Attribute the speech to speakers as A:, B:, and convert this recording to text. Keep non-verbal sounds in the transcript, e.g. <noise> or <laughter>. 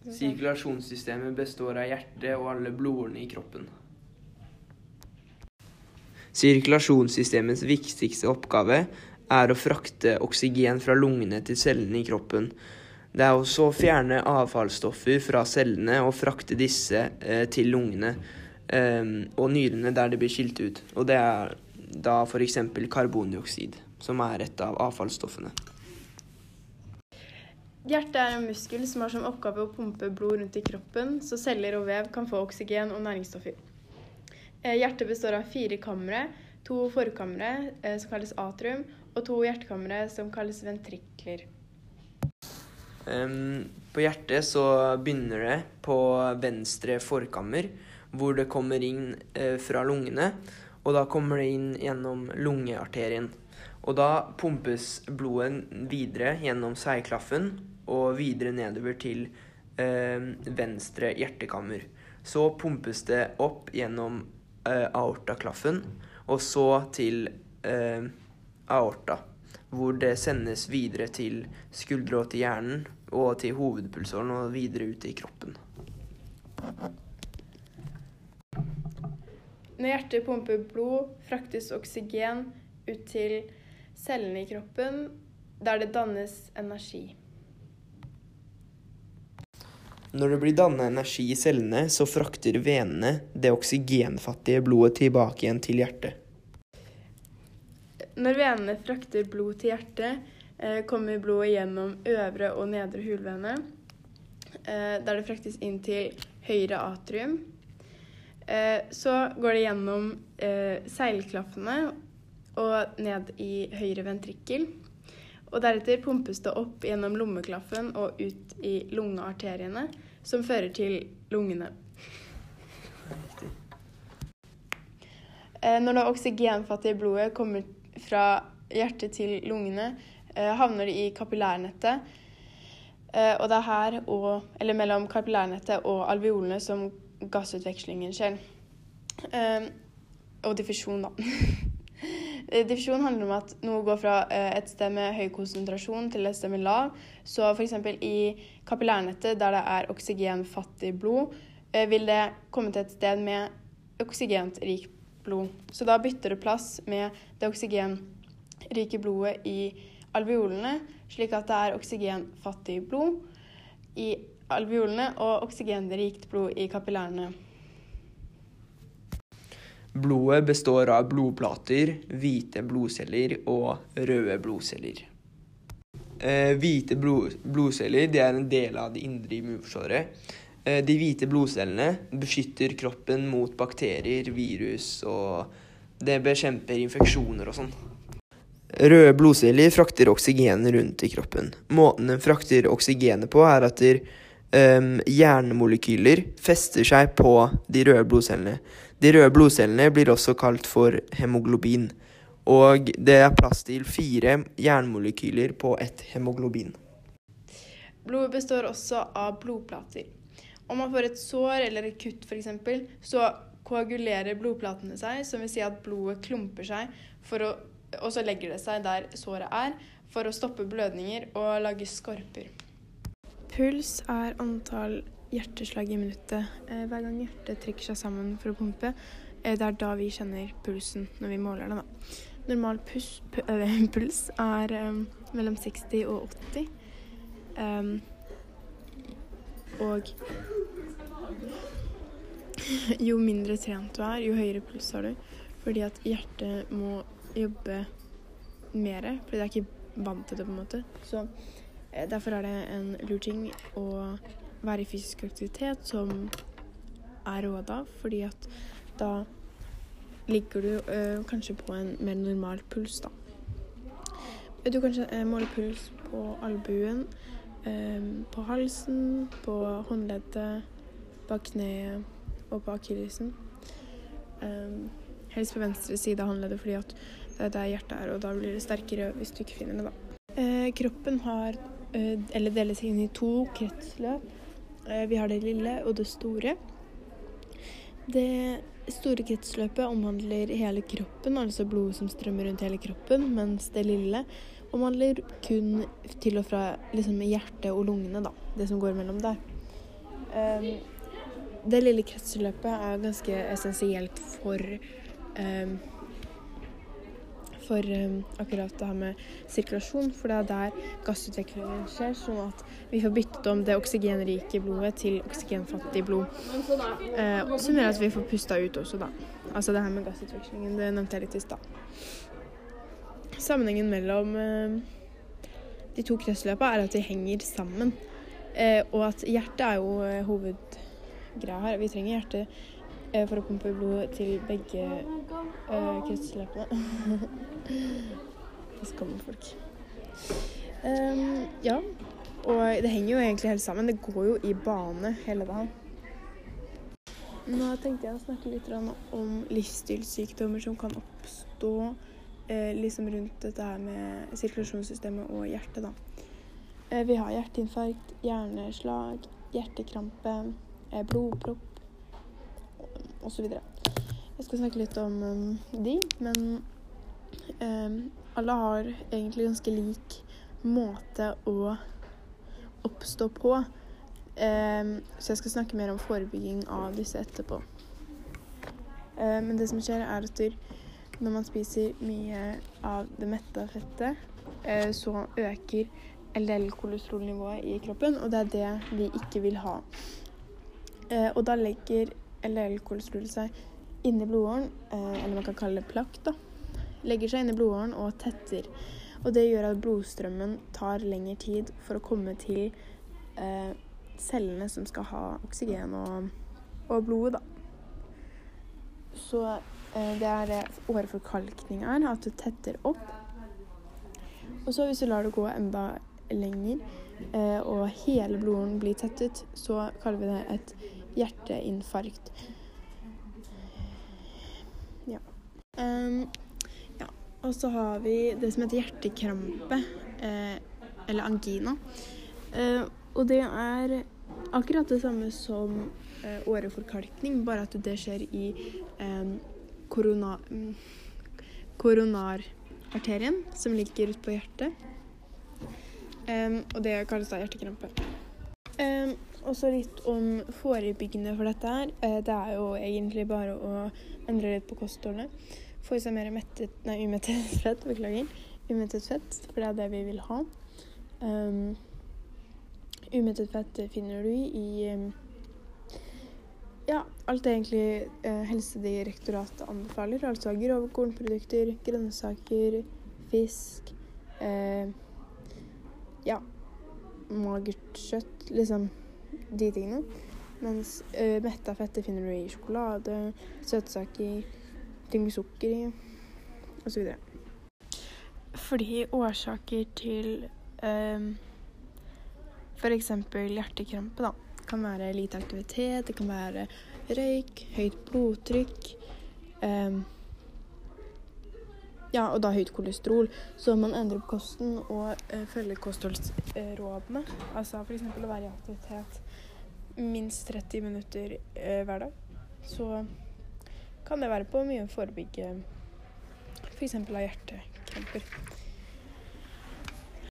A: Sirkulasjonssystemet består av hjertet og alle blodårene i kroppen. Sirkulasjonssystemets viktigste oppgave er å frakte oksygen fra lungene til cellene i kroppen. Det er også å fjerne avfallsstoffer fra cellene og frakte disse eh, til lungene eh, og nyrene der det blir skilt ut. Og det er da f.eks. karbondioksid, som er et av avfallsstoffene.
B: Hjertet er en muskel som har som oppgave å pumpe blod rundt i kroppen, så celler og vev kan få oksygen og næringsstoffer. Eh, hjertet består av fire kamre, to forkamre eh, som kalles atrium, og to hjertekamre som kalles ventrikler.
A: På hjertet så begynner det på venstre forkammer, hvor det kommer inn uh, fra lungene. Og da kommer det inn gjennom lungearterien. Og da pumpes blodet videre gjennom seiklaffen og videre nedover til uh, venstre hjertekammer. Så pumpes det opp gjennom uh, aortaklaffen, og så til aorta hvor det sendes videre til skuldre og til hjernen, og til hovedpulsåren og videre ut i kroppen.
B: Når hjertet pumper blod, fraktes oksygen ut til cellene i kroppen, der det dannes energi.
A: Når det blir dannet energi i cellene, så frakter venene det oksygenfattige blodet tilbake igjen til hjertet.
B: Når venene frakter blod til hjertet, eh, kommer blodet gjennom øvre og nedre hulvene, eh, der det fraktes inn til høyre atrium. Eh, så går det gjennom seilklaffene og ned i høyre ventrikkel. Og deretter pumpes det opp gjennom lommeklaffen og ut i lungearteriene, som fører til lungene. Når det oksygenfattige blodet kommer fra hjertet til lungene, eh, havner det i kapillærnettet. Eh, og det er her, og, eller mellom kapillærnettet og alveolene, som gassutvekslingen skjer. Eh, og diffusjon, da. <laughs> Diffusjon handler om at noe går fra et sted med høy konsentrasjon til et sted med lav. Så f.eks. i kapillærnettet, der det er oksygenfattig blod, vil det komme til et sted med oksygenrikt blod. Så da bytter det plass med det oksygenrike blodet i alveolene, slik at det er oksygenfattig blod i alveolene og oksygenrikt blod i kapillærene.
A: Blodet består av blodplater, hvite blodceller og røde blodceller. Eh, hvite blod, blodceller er en del av det indre immunforsvaret. Eh, de hvite blodcellene beskytter kroppen mot bakterier, virus, og det bekjemper infeksjoner og sånn. Røde blodceller frakter oksygen rundt i kroppen. Måten den frakter oksygenet på, er at der, eh, hjernemolekyler fester seg på de røde blodcellene. De røde blodcellene blir også kalt for hemoglobin. Og det er plass til fire jernmolekyler på ett hemoglobin.
B: Blodet består også av blodplater. Om man får et sår eller et kutt f.eks., så koagulerer blodplatene seg, som vil si at blodet klumper seg, å, og så legger det seg der såret er, for å stoppe blødninger og lage skorper. Puls er antall hjerteslag i minuttet. Eh, hver gang hjertet trekker seg sammen for å pumpe, eh, det er da vi kjenner pulsen når vi måler den. Normal pus, <laughs> puls er um, mellom 60 og 80. Um, og <laughs> jo mindre trent du er, jo høyere puls har du. Fordi at hjertet må jobbe mer, fordi det er ikke vant til det, på en måte. Så eh, derfor er det en lur ting å være i fysisk aktivitet som er råda, fordi at da ligger du ø, kanskje på en mer normal puls, da. Du kan øh, måle puls på albuen, ø, på halsen, på håndleddet, bak kneet og på akillesen. Helst på venstre side av håndleddet, fordi at det er der hjertet er, og da blir det sterkere hvis du ikke finner det, da. Kroppen har, uh, eller deles inn i to kretsløp. Uh, vi har det lille og det store. Det store kretsløpet omhandler hele kroppen, altså blodet som strømmer rundt hele kroppen, mens det lille omhandler kun til og fra liksom, hjertet og lungene, da. Det som går mellom der. Um, det lille kretsløpet er ganske essensielt for um, for um, akkurat det her med sirkulasjon, for det er der gassutviklingen skjer, sånn at vi får byttet om det oksygenrike blodet til oksygenfattig blod. Eh, som gjør at vi får pusta ut også, da. Altså det her med gassutvekslingen, det nevnte jeg litt i stad. Sammenhengen mellom eh, de to kretsløpa er at de henger sammen. eh, og at hjertet er jo hovedgreia her. Vi trenger hjertet for å pumpe blod til begge kretsløpene. Skammer <laughs> folk. Um, ja. Og det henger jo egentlig helt sammen. Det går jo i bane hele dagen. Nå tenkte jeg å snakke litt om livsstilssykdommer som kan oppstå eh, liksom rundt dette her med sirkulasjonssystemet og hjertet, da. Eh, vi har hjerteinfarkt, hjerneslag, hjertekrampe, eh, blodpropp osv. Jeg skal snakke litt om um, de, men um, alle har egentlig ganske lik måte å oppstå på. Um, så jeg skal snakke mer om forebygging av disse etterpå. men det som skjer, er at når man spiser mye av det metta fettet, uh, så øker LDL-kolesterolnivået i kroppen, og det er det vi ikke vil ha. Uh, og da legger LDL-kolesterol seg inni blodåren, eh, eller man kan kalle det plakk, da, legger seg inni blodåren og tetter. Og det gjør at blodstrømmen tar lengre tid for å komme til eh, cellene som skal ha oksygen og, og blodet, da. Så eh, det er det åreforkalkning er, at du tetter opp. Og så hvis du lar det gå enda lenger, eh, og hele blodåren blir tettet, så kaller vi det et hjerteinfarkt. Ja. Um, ja. Og så har vi det som heter hjertekrampe, eh, eller angina. Eh, og det er akkurat det samme som eh, åreforkalkning, bare at det skjer i eh, korona, mm, koronararterien, som ligger ute på hjertet. Um, og det kalles da hjertekrampe. Og så litt om forebyggende for dette her. Uh, det er jo egentlig bare å endre litt på kostholdet. Få i seg mer mettet, nei, umettet <laughs> fett. Beklager. Umettet fett, for det er det vi vil ha. Um, umettet fett finner du i um, ja, alt det egentlig uh, Helsedirektoratet anbefaler. Altså grove kornprodukter, grønnsaker, fisk. Uh, ja, magert kjøtt. Liksom de tingene. Mens uh, metta fettet finner du i sjokolade, søtsaker, ting med sukker i osv. Fordi årsaker til um, f.eks. hjertekrampe da, kan være lite aktivitet, det kan være røyk, høyt blodtrykk. Um, ja, og da høyt kolesterol. Så man endrer på kosten og uh, følger kostholdsrådene. Altså f.eks. å være i aktivitet minst 30 minutter uh, hver dag. Så kan det være på mye å forebygge f.eks. av hjertekramper.